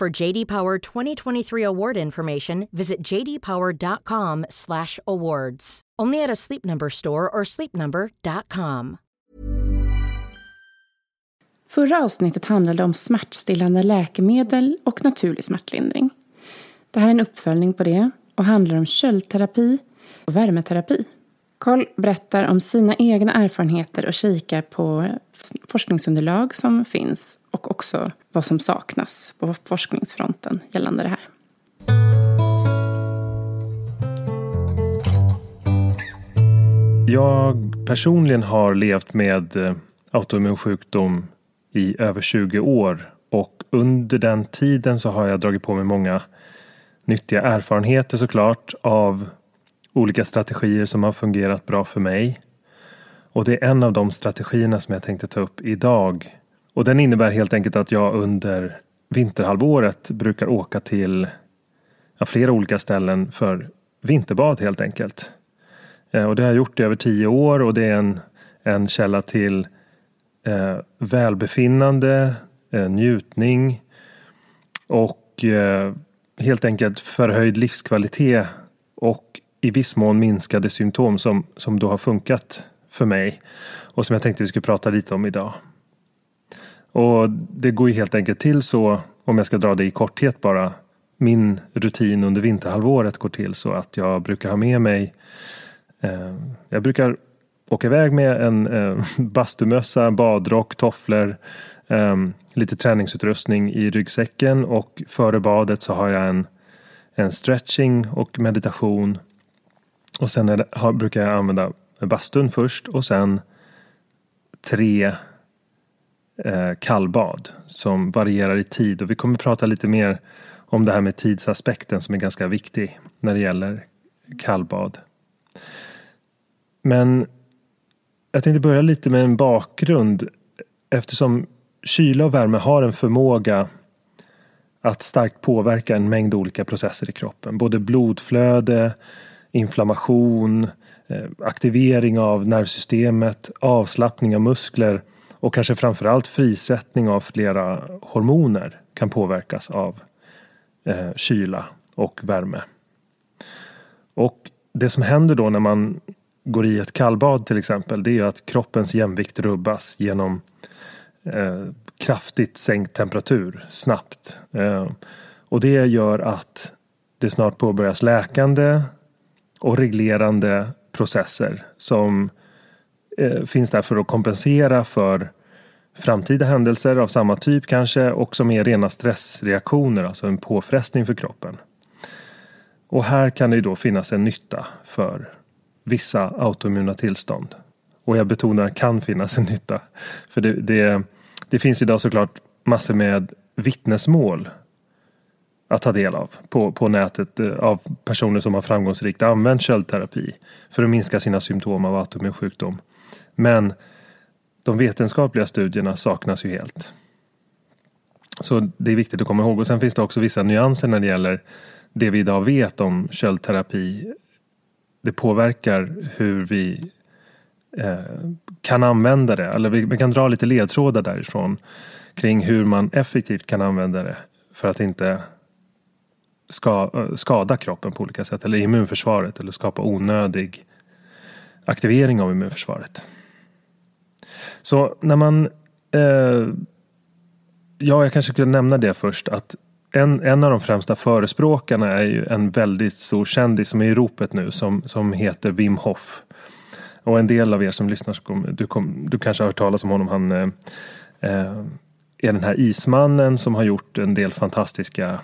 For JD Power 2023 award information, visit jdpower.com/awards. Only at a Sleep Number store or sleepnumber.com. Förra avsnittet handlade om smärtstillande läkemedel och naturlig smärtlindring. Det här är en uppföljning på det och handlar om köldterapi och värmeterapi. Carl berättar om sina egna erfarenheter och kikar på forskningsunderlag som finns och också vad som saknas på forskningsfronten gällande det här. Jag personligen har levt med eh, autoimmun sjukdom i över 20 år och under den tiden så har jag dragit på mig många nyttiga erfarenheter såklart av olika strategier som har fungerat bra för mig. Och det är en av de strategierna som jag tänkte ta upp idag Och den innebär helt enkelt att jag under vinterhalvåret brukar åka till flera olika ställen för vinterbad helt enkelt. Eh, och det har jag gjort i över tio år och det är en, en källa till eh, välbefinnande, eh, njutning och eh, helt enkelt förhöjd livskvalitet och i viss mån minskade symptom som, som då har funkat för mig och som jag tänkte vi skulle prata lite om idag. Och det går ju helt enkelt till så, om jag ska dra det i korthet bara, min rutin under vinterhalvåret går till så att jag brukar ha med mig eh, Jag brukar åka iväg med en eh, bastumössa, badrock, tofflor, eh, lite träningsutrustning i ryggsäcken och före badet så har jag en, en stretching och meditation. Och sen det, har, brukar jag använda bastun först och sen tre eh, kallbad som varierar i tid. Och vi kommer prata lite mer om det här med tidsaspekten som är ganska viktig när det gäller kallbad. Men jag tänkte börja lite med en bakgrund eftersom kyla och värme har en förmåga att starkt påverka en mängd olika processer i kroppen. Både blodflöde, inflammation, eh, aktivering av nervsystemet, avslappning av muskler och kanske framförallt frisättning av flera hormoner kan påverkas av eh, kyla och värme. Och det som händer då när man går i ett kallbad till exempel det är att kroppens jämvikt rubbas genom eh, kraftigt sänkt temperatur snabbt. Eh, och det gör att det snart påbörjas läkande och reglerande processer som eh, finns där för att kompensera för framtida händelser av samma typ kanske och som är rena stressreaktioner, alltså en påfrestning för kroppen. Och här kan det ju då finnas en nytta för vissa autoimmuna tillstånd. Och jag betonar kan finnas en nytta. För det, det, det finns idag såklart massor med vittnesmål att ta del av på, på nätet eh, av personer som har framgångsrikt använt köldterapi för att minska sina symptom av autoimmun sjukdom. Men de vetenskapliga studierna saknas ju helt. Så det är viktigt att komma ihåg. Och sen finns det också vissa nyanser när det gäller det vi idag vet om köldterapi. Det påverkar hur vi eh, kan använda det. Eller vi, vi, kan dra lite ledtrådar därifrån kring hur man effektivt kan använda det för att inte ska, skada kroppen på olika sätt. Eller immunförsvaret eller skapa onödig aktivering av immunförsvaret. Så när man... Eh, ja, jag kanske skulle nämna det först att en, en av de främsta förespråkarna är ju en väldigt stor kändis som är i ropet nu som, som heter Wim Hof. Och en del av er som lyssnar, så kom, du, kom, du kanske har hört talas om honom. Han eh, eh är den här ismannen som har gjort en del fantastiska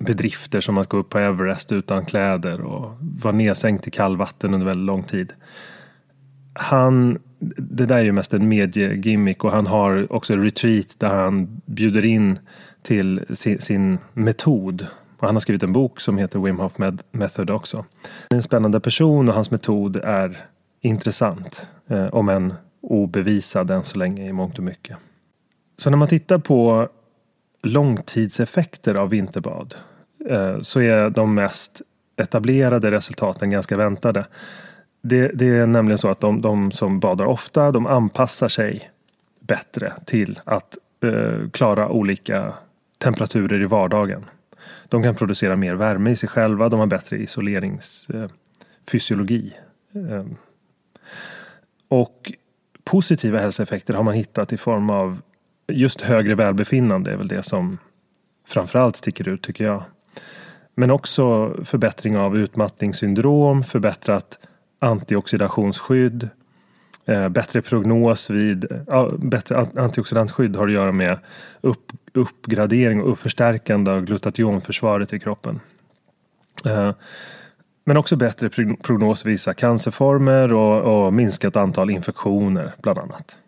bedrifter som att gå upp på Everest utan kläder och vara nedsänkt i kallvatten under väldigt lång tid. Han det där är ju mest en mediegimmick och han har också retreat där han bjuder in till sin, sin metod. Och han har skrivit en bok som heter Wim Hof Method också. En spännande person och hans metod är intressant. Eh, om än obevisad än så länge i mångt och mycket. Så när man tittar på långtidseffekter av vinterbad Eh, så är de mest etablerade resultaten ganska väntade. Det, det, är nämligen så att de, de, som badar ofta de anpassar sig bättre till att eh, klara olika temperaturer i vardagen. De kan producera mer värme i sig själva, de har bättre isoleringsfysiologi. Eh, eh, och positiva hälsoeffekter har man hittat i form av just högre välbefinnande är väl det som framförallt sticker ut tycker jag. Men också förbättring av utmattningssyndrom, förbättrat antioxidationsskydd, eh, bättre prognos vid, ja, bättre antioxidantskydd har att göra med upp, uppgradering och förstärkande av glutationförsvaret i kroppen. Eh, men också bättre prognos vid vissa cancerformer och, och minskat antal infektioner bland annat.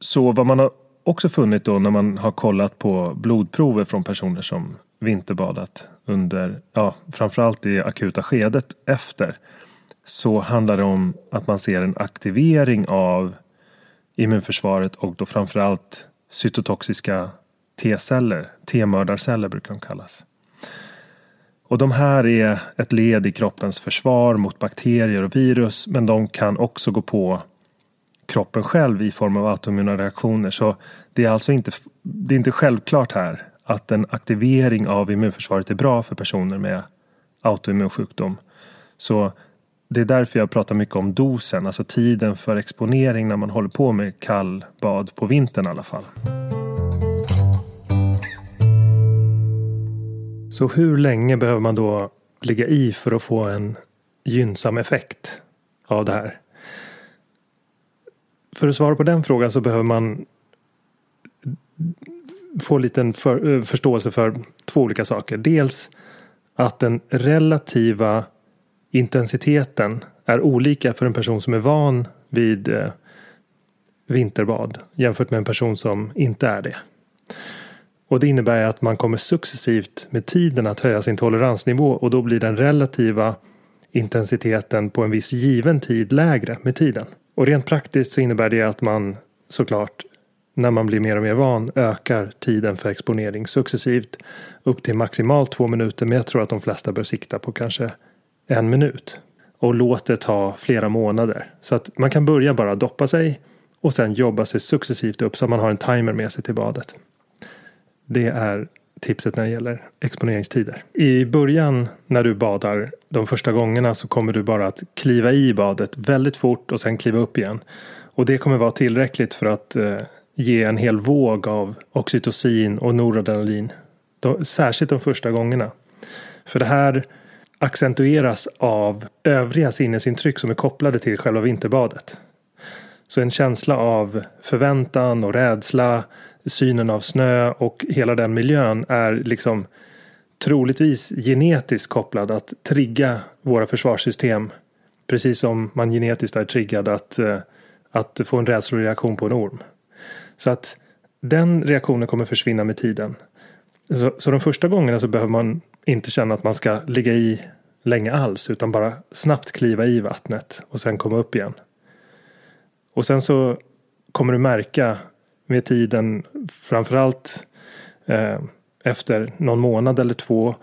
Så vad man har också funnit då när man har kollat på blodprover från personer som vinterbadat under, ja, framförallt i akuta skedet efter, så handlar det om att man ser en aktivering av immunförsvaret och då framförallt cytotoxiska T-celler, T-mördarceller brukar de kallas. Och de här är ett led i kroppens försvar mot bakterier och virus men de kan också gå på kroppen själv i form av autoimmuna reaktioner. Så det är alltså inte, det är inte självklart här att en aktivering av immunförsvaret är bra för personer med autoimmun sjukdom. Så det är därför jag pratar mycket om dosen, alltså tiden för exponering när man håller på med kallbad på vintern i alla fall. Så hur länge behöver man då ligga i för att få en gynnsam effekt av det här? För att svara på den frågan så behöver man få lite för, eh, förståelse för två olika saker. Dels att den relativa intensiteten är olika för en person som är van vid eh, vinterbad jämfört med en person som inte är det. Och det innebär att man kommer successivt med tiden att höja sin toleransnivå och då blir den relativa intensiteten på en viss given tid lägre med tiden. Och rent praktiskt så innebär det att man såklart när man blir mer och mer van ökar tiden för exponering successivt upp till maximalt två minuter men jag tror att de flesta bör sikta på kanske en minut. Och låt det ta flera månader. Så att man kan börja bara doppa sig och sen jobba sig successivt upp så att man har en timer med sig till badet. Det är tipset när det gäller exponeringstider. I början när du badar de första gångerna så kommer du bara att kliva i badet väldigt fort och sen kliva upp igen. Och det kommer vara tillräckligt för att eh, ge en hel våg av oxytocin och noradrenalin. De, särskilt de första gångerna. För det här accentueras av övriga sinnesintryck som är kopplade till själva vinterbadet. Så en känsla av förväntan och rädsla, synen av snö och hela den miljön är liksom troligtvis genetiskt kopplad att trigga våra försvarssystem. Precis som man genetiskt är triggad att, eh, att få en rädsloreaktion på en orm. Så att den reaktionen kommer försvinna med tiden. Så, så de första gångerna så behöver man inte känna att man ska ligga i länge alls utan bara snabbt kliva i vattnet och sen komma upp igen. Och sen så kommer du märka med tiden framförallt eh, efter någon månad eller två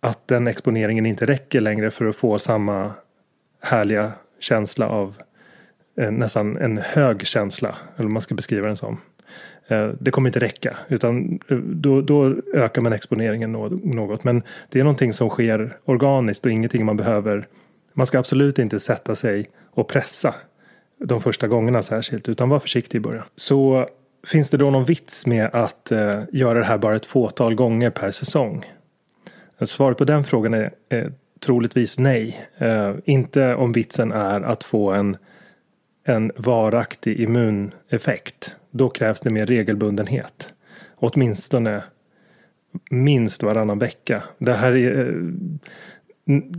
att den exponeringen inte räcker längre för att få samma härliga känsla av eh, nästan en hög känsla, eller vad man ska beskriva den som. Eh, det kommer inte räcka utan eh, då, då ökar man exponeringen något. Men det är någonting som sker organiskt och ingenting man behöver. Man ska absolut inte sätta sig och pressa de första gångerna särskilt utan var försiktig i början. Så finns det då någon vits med att eh, göra det här bara ett fåtal gånger per säsong? Alltså, svaret på den frågan är eh, troligtvis nej. Eh, inte om vitsen är att få en, en varaktig immuneffekt då krävs det mer regelbundenhet. Åtminstone minst varannan vecka. Det här är eh,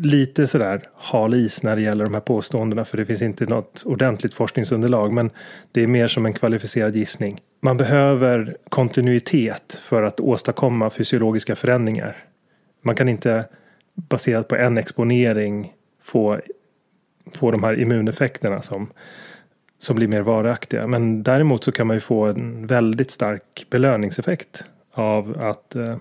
lite sådär hal is när det gäller de här påståendena för det finns inte något ordentligt forskningsunderlag men det är mer som en kvalificerad gissning. Man behöver kontinuitet för att åstadkomma fysiologiska förändringar. Man kan inte baserat på en exponering få, få de här immuneffekterna som som blir mer varaktiga. Men däremot så kan man ju få en väldigt stark belöningseffekt av att eh,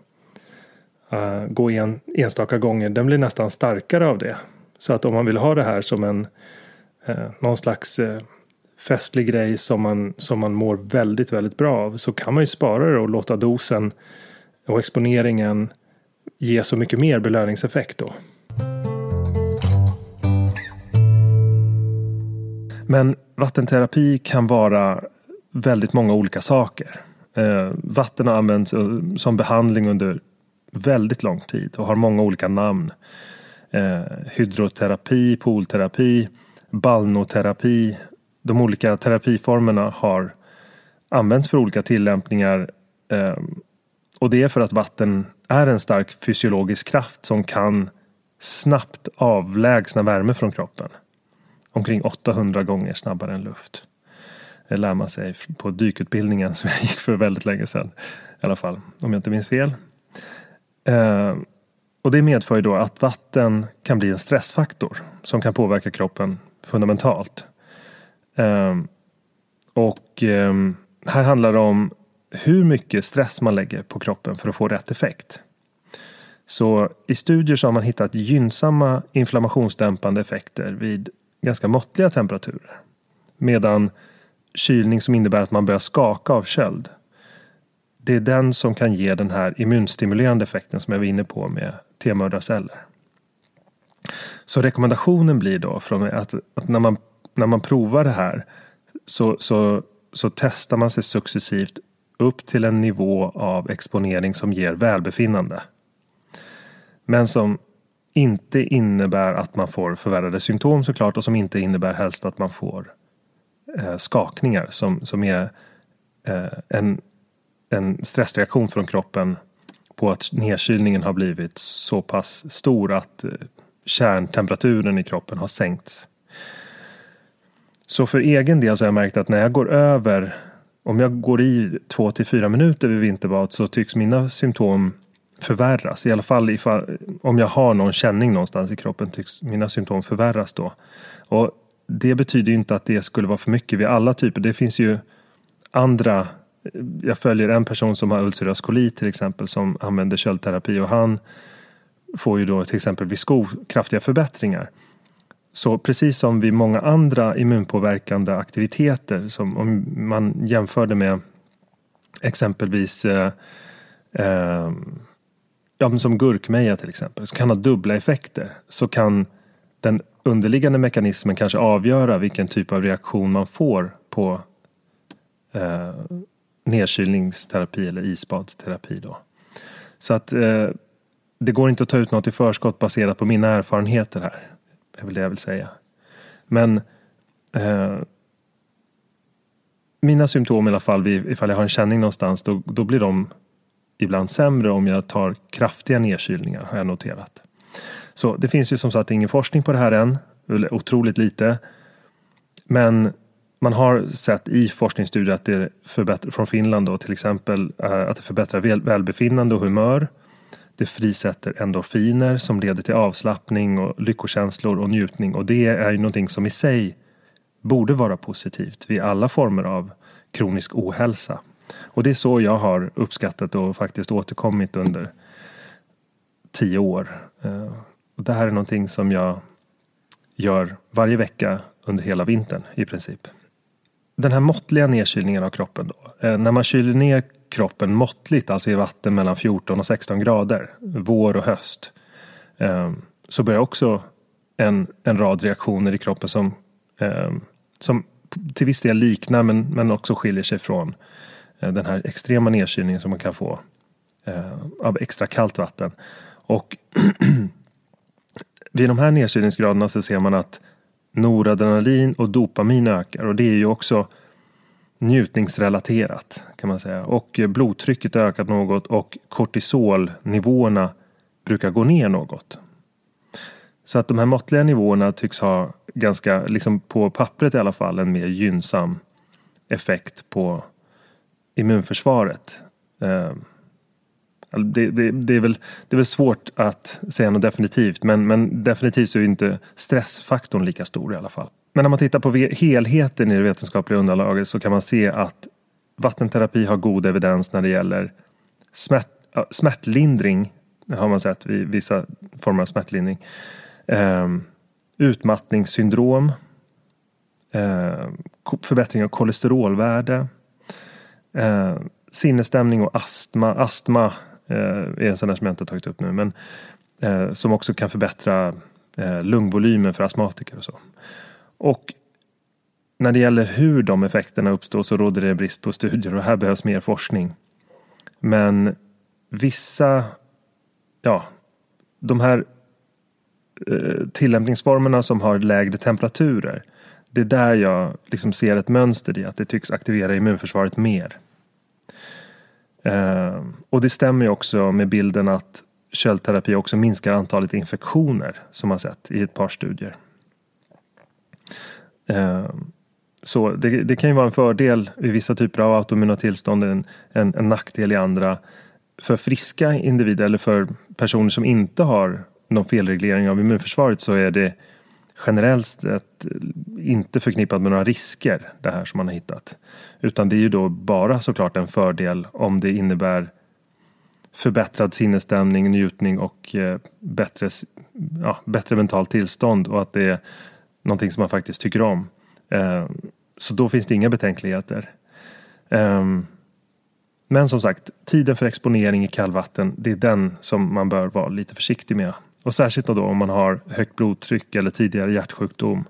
uh, gå en, enstaka gånger. Den blir nästan starkare av det. Så att om man vill ha det här som en uh, någon slags uh, festlig grej som man, som man mår väldigt, väldigt bra av så kan man ju spara det och låta dosen och exponeringen ge så mycket mer belöningseffekt då. Men vattenterapi kan vara väldigt många olika saker. Eh, vatten har använts som behandling under väldigt lång tid och har många olika namn. Eh, hydroterapi, poolterapi, balnoterapi. De olika terapiformerna har använts för olika tillämpningar eh, och det är för att vatten är en stark fysiologisk kraft som kan snabbt avlägsna värme från kroppen omkring 800 gånger snabbare än luft. Det lär man sig på dykutbildningen som jag gick för väldigt länge sedan. I alla fall, om jag inte minns fel. Eh, och det medför ju då att vatten kan bli en stressfaktor som kan påverka kroppen fundamentalt. Eh, och eh, här handlar det om hur mycket stress man lägger på kroppen för att få rätt effekt. Så i studier så har man hittat gynnsamma inflammationsdämpande effekter vid ganska måttliga temperaturer. Medan kylning som innebär att man börjar skaka av köld. Det är den som kan ge den här immunstimulerande effekten som jag var inne på med T-mördarceller. Så rekommendationen blir då från att, att, när, man, när man provar det här så, så, så testar man sig successivt upp till en nivå av exponering som ger välbefinnande. Men som inte innebär att man får förvärrade symptom såklart och som inte innebär helst att man får eh, skakningar som, som är eh, en, en stressreaktion från kroppen på att nedkylningen har blivit så pass stor att eh, kärntemperaturen i kroppen har sänkts. Så för egen del så har jag märkt att när jag går över, om jag går i två till fyra minuter vid vinterbad så tycks mina symptom förvärras. I alla fall ifall, om jag har någon känning någonstans i kroppen tycks mina symptom förvärras då. Och det betyder inte att det skulle vara för mycket vid alla typer. Det finns ju andra jag följer en person som har ulcerös kolit till exempel som använder köldterapi och han får ju då till exempel vid skov kraftiga förbättringar. Så precis som vid många andra immunpåverkande aktiviteter som om man jämförde med exempelvis eh, eh, ja, som gurkmeja till exempel, som kan ha dubbla effekter. Så kan den underliggande mekanismen kanske avgöra vilken typ av reaktion man får på eh, nedkylningsterapi eller isbadsterapi. Då. Så att eh, det går inte att ta ut något i förskott baserat på mina erfarenheter här. Det är väl det jag vill säga. Men eh, mina symptom i alla fall, ifall jag har en känning någonstans, då, då blir de ibland sämre om jag tar kraftiga nedkylningar har jag noterat. Så det finns ju som sagt ingen forskning på det här än, otroligt lite. Men man har sett i forskningsstudier att det förbättrar, från Finland då, till exempel eh, att det förbättrar väl, välbefinnande och humör. Det frisätter endorfiner som leder till avslappning och lyckokänslor och njutning och det är ju någonting som i sig borde vara positivt vid alla former av kronisk ohälsa. Och det är så jag har uppskattat och faktiskt återkommit under tio år. Eh, och det här är någonting som jag gör varje vecka under hela vintern i princip. Den här måttliga nedkylningen av kroppen då. Eh, när man kyler ner kroppen måttligt, alltså i vatten mellan 14 och 16 grader, vår och höst, ehm, så börjar också en, en rad reaktioner i kroppen som, ehm, som till viss del liknar men, men också skiljer sig från eh, den här extrema nedkylningen som man kan få eh, av extra kallt vatten. Och vid de här nedkylningsgraderna så ser man att noradrenalin och dopamin ökar och det är ju också njutningsrelaterat kan man säga. Och blodtrycket ökat något och kortisolnivåerna brukar gå ner något. Så att de här måttliga nivåerna tycks ha ganska, liksom på pappret i alla fall, en mer gynnsam effekt på immunförsvaret. Ehm, det, det, det, är väl, det är väl svårt att säga något definitivt men, men definitivt så är inte stressfaktorn lika stor i alla fall. Men när man tittar på helheten i det vetenskapliga underlaget så kan man se att vattenterapi har god evidens när det gäller smärt, smärtlindring. Har man sett vid vissa former av smärtlindring. Um, utmattningssyndrom. Um, förbättring av kolesterolvärde ehm, sinnesstämning och astma. Astma eh, är en sån där som jag inte tagit upp nu. Men eh, som också kan förbättra eh, lungvolymen för astmatiker och så. Och när det gäller hur de effekterna uppstår så råder det brist på studier och här behövs mer forskning. Men vissa, ja, de här eh, tillämpningsformerna som har lägre temperaturer det är där jag liksom ser ett mönster i att det tycks aktivera immunförsvaret mer. Eh, och det stämmer ju också med bilden att köldterapi också minskar antalet infektioner som man sett i ett par studier. Eh, så det, det, kan ju vara en fördel i vissa typer av autoimmuna tillstånd, en, en, en nackdel i andra. För friska individer eller för personer som inte har någon felreglering av immunförsvaret så är det generellt sett inte förknippat med några risker det här som man har hittat. Utan det är ju då bara såklart en fördel om det innebär förbättrad sinnesstämning, njutning och eh, bättre, ja, bättre mentalt tillstånd och att det är någonting som man faktiskt tycker om. Eh, så då finns det inga betänkligheter. Ehm, men som sagt, tiden för exponering i kallvatten, det är den som man bör vara lite försiktig med. Och särskilt då om man har högt blodtryck eller tidigare hjärtsjukdom.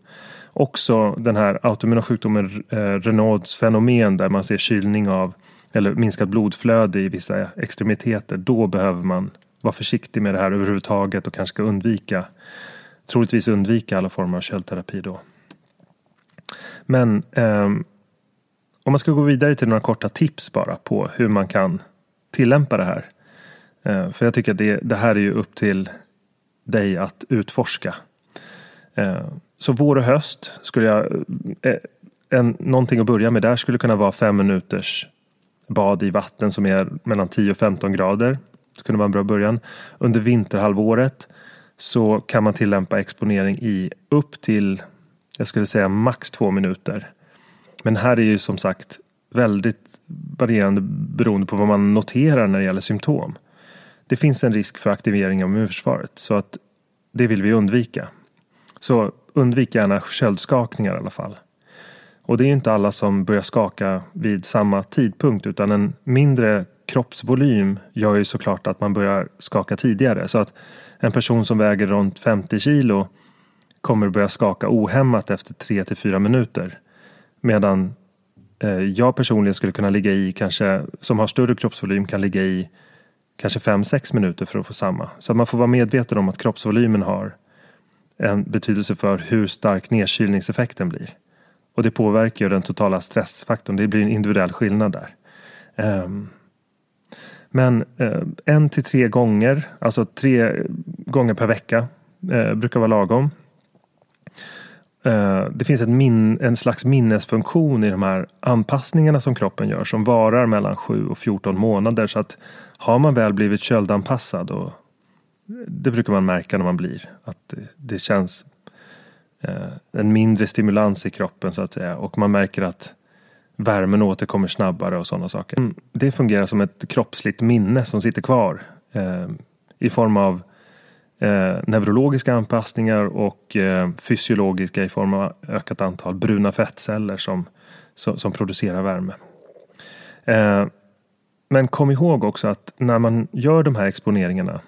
Också den här autoimmuna sjukdomen eh, Renauds fenomen där man ser kylning av eller minskat blodflöde i vissa extremiteter. Då behöver man vara försiktig med det här överhuvudtaget och kanske ska undvika troligtvis undvika alla former av köldterapi då. Men eh, om man ska gå vidare till några korta tips bara på hur man kan tillämpa det här. Eh, för jag tycker att det, det, här är ju upp till dig att utforska. Eh, så vår och höst skulle jag, eh, en, någonting att börja med där skulle kunna vara fem minuters bad i vatten som är mellan 10 och 15 grader. Det kunde vara en bra början. Under vinterhalvåret så kan man tillämpa exponering i upp till, jag skulle säga max två minuter. Men här är ju som sagt väldigt varierande beroende på vad man noterar när det gäller symptom. Det finns en risk för aktivering av immunförsvaret så att det vill vi undvika. Så undvik gärna köldskakningar i alla fall. Och det är inte alla som börjar skaka vid samma tidpunkt utan en mindre kroppsvolym gör ju såklart att man börjar skaka tidigare. Så att en person som väger runt 50 kilo kommer börja skaka ohämmat efter 3 till 4 minuter. Medan eh, jag personligen skulle kunna ligga i, kanske som har större kroppsvolym kan ligga i kanske 5-6 minuter för att få samma. Så att man får vara medveten om att kroppsvolymen har en betydelse för hur stark nedkylningseffekten blir. Och det påverkar ju den totala stressfaktorn. Det blir en individuell skillnad där. Um, men uh, en till tre gånger, alltså tre gånger per vecka uh, brukar vara lagom. Eh, det finns min, en slags minnesfunktion i de här anpassningarna som kroppen gör som varar mellan 7 och 14 månader. Så att har man väl blivit köldanpassad och det brukar man märka när man blir. Att det, det känns Eh, en mindre stimulans i kroppen så att säga och man märker att värmen återkommer snabbare och sådana saker. Mm, det fungerar som ett kroppsligt minne som sitter kvar eh, i form av eh, neurologiska anpassningar och eh, fysiologiska i form av ökat antal bruna fettceller som, som, som producerar värme. Eh, men kom ihåg också att när man gör de här exponeringarna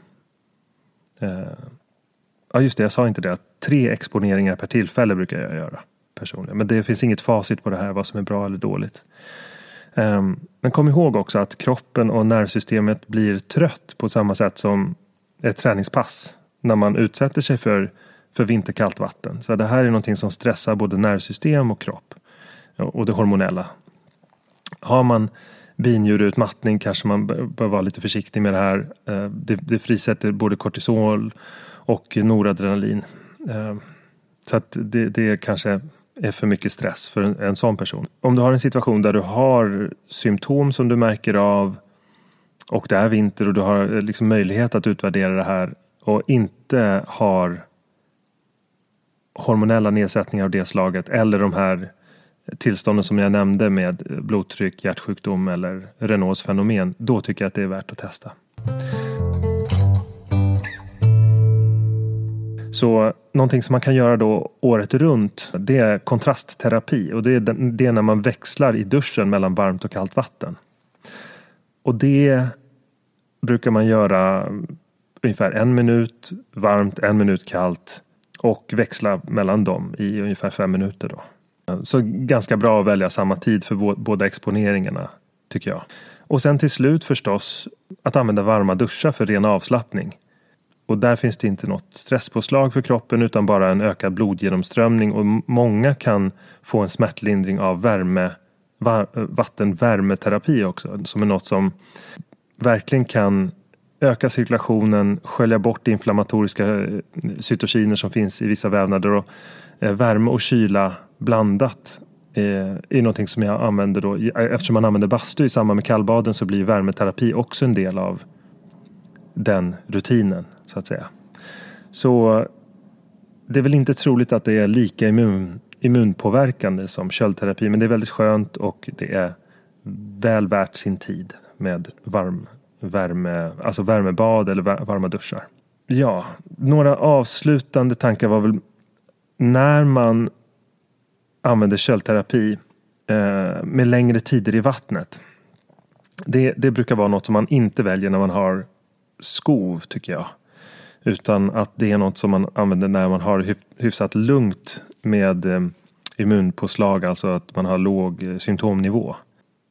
eh, Ja just det, jag sa inte det. Tre exponeringar per tillfälle brukar jag göra personligen. Men det finns inget facit på det här vad som är bra eller dåligt. Ehm, men kom ihåg också att kroppen och nervsystemet blir trött på samma sätt som ett träningspass. När man utsätter sig för, för vinterkallt vatten. Så det här är någonting som stressar både nervsystem och kropp. Och det hormonella. Har man binjureutmattning kanske man bör vara lite försiktig med det här. Eh, det, det frisätter både kortisol och noradrenalin. Eh, så att det, det kanske är för mycket stress för en, en sån person. Om du har en situation där du har symptom som du märker av och det är vinter och du har eh, liksom möjlighet att utvärdera det här och inte har hormonella nedsättningar av det slaget eller de här tillstånden som jag nämnde med blodtryck, hjärtsjukdom eller Renaults fenomen. Då tycker jag att det är värt att testa. Så någonting som man kan göra då året runt det är kontrastterapi och det är, det är när man växlar i duschen mellan varmt och kallt vatten. Och det brukar man göra ungefär en minut varmt, en minut kallt och växla mellan dem i ungefär fem minuter. Då. Så ganska bra att välja samma tid för båda exponeringarna tycker jag. Och sen till slut förstås att använda varma duschar för ren avslappning. Och där finns det inte något stresspåslag för kroppen utan bara en ökad blodgenomströmning och många kan få en smärtlindring av värme, vattenvärmeterapi också som är något som verkligen kan öka cirkulationen, skölja bort inflammatoriska eh, cytokiner som finns i vissa vävnader och eh, värme och kyla blandat eh, är någonting som jag använder då. Eftersom man använder bastu i samband med kallbaden så blir värmeterapi också en del av den rutinen så att säga. Så det är väl inte troligt att det är lika immun, immunpåverkande som köldterapi men det är väldigt skönt och det är väl värt sin tid med varm, värme, alltså värmebad eller varma duschar. Ja, några avslutande tankar var väl när man använder köldterapi eh, med längre tider i vattnet. Det, det brukar vara något som man inte väljer när man har skov tycker jag. Utan att det är något som man använder när man har hyfsat lugnt med eh, immunpåslag, alltså att man har låg eh, symptomnivå.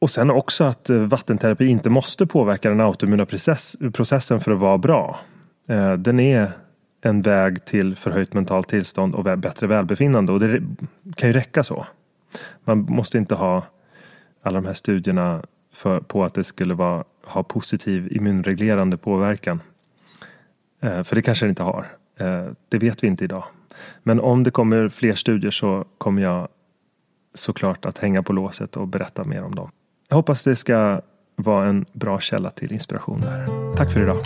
Och sen också att eh, vattenterapi inte måste påverka den autoimmuna process, processen för att vara bra. Eh, den är en väg till förhöjt mentalt tillstånd och bättre välbefinnande och det kan ju räcka så. Man måste inte ha alla de här studierna för, på att det skulle vara, ha positiv immunreglerande påverkan. Eh, för det kanske det inte har. Det vet vi inte idag. Men om det kommer fler studier så kommer jag såklart att hänga på låset och berätta mer om dem. Jag hoppas det ska vara en bra källa till inspiration där. Tack för idag.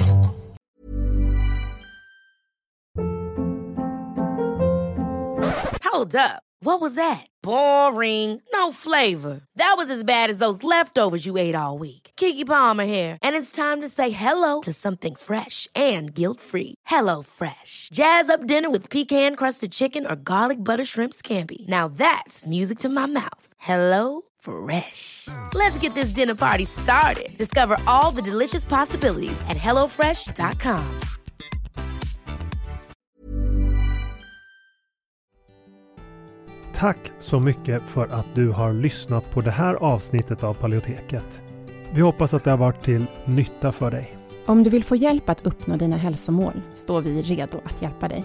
Hold up. What was that? Boring. No flavor. That was as bad as those leftovers you ate all week. Kiki Palmer here, and it's time to say hello to something fresh and guilt-free. Hello Fresh. Jazz up dinner with pecan-crusted chicken or garlic butter shrimp scampi. Now that's music to my mouth. Hello Fresh. Let's get this dinner party started. Discover all the delicious possibilities at hellofresh.com. Tack så mycket för att du har lyssnat på det här avsnittet av Paleoteket. Vi hoppas att det har varit till nytta för dig. Om du vill få hjälp att uppnå dina hälsomål står vi redo att hjälpa dig.